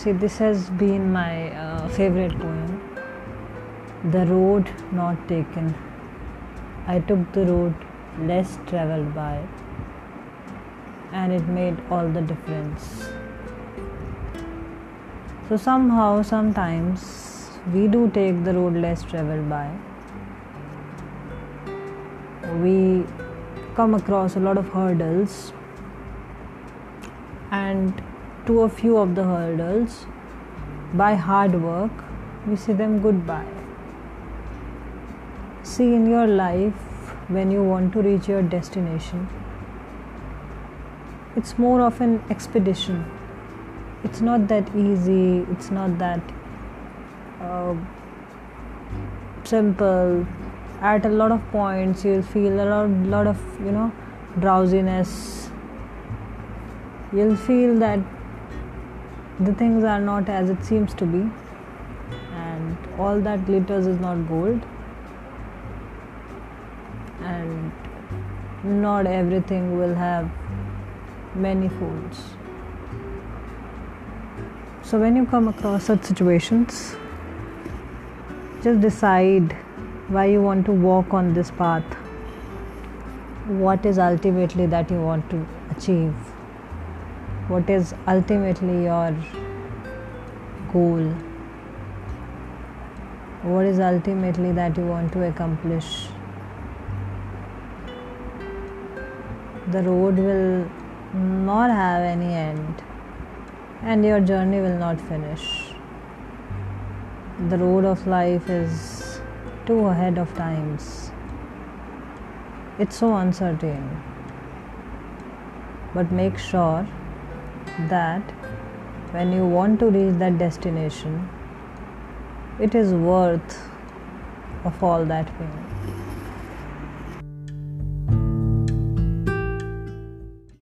See, this has been my uh, favorite poem. The road not taken. I took the road less traveled by, and it made all the difference. So, somehow, sometimes we do take the road less traveled by. We come across a lot of hurdles, and to a few of the hurdles, by hard work, we say them goodbye. See, in your life, when you want to reach your destination, it's more of an expedition. It's not that easy, it's not that uh, simple. At a lot of points, you'll feel a lot, lot of, you know, drowsiness. You'll feel that the things are not as it seems to be, and all that glitters is not gold and not everything will have many folds. So, when you come across such situations, just decide why you want to walk on this path. What is ultimately that you want to achieve? What is ultimately your goal? What is ultimately that you want to accomplish? the road will not have any end and your journey will not finish. The road of life is too ahead of times. It's so uncertain. But make sure that when you want to reach that destination, it is worth of all that pain.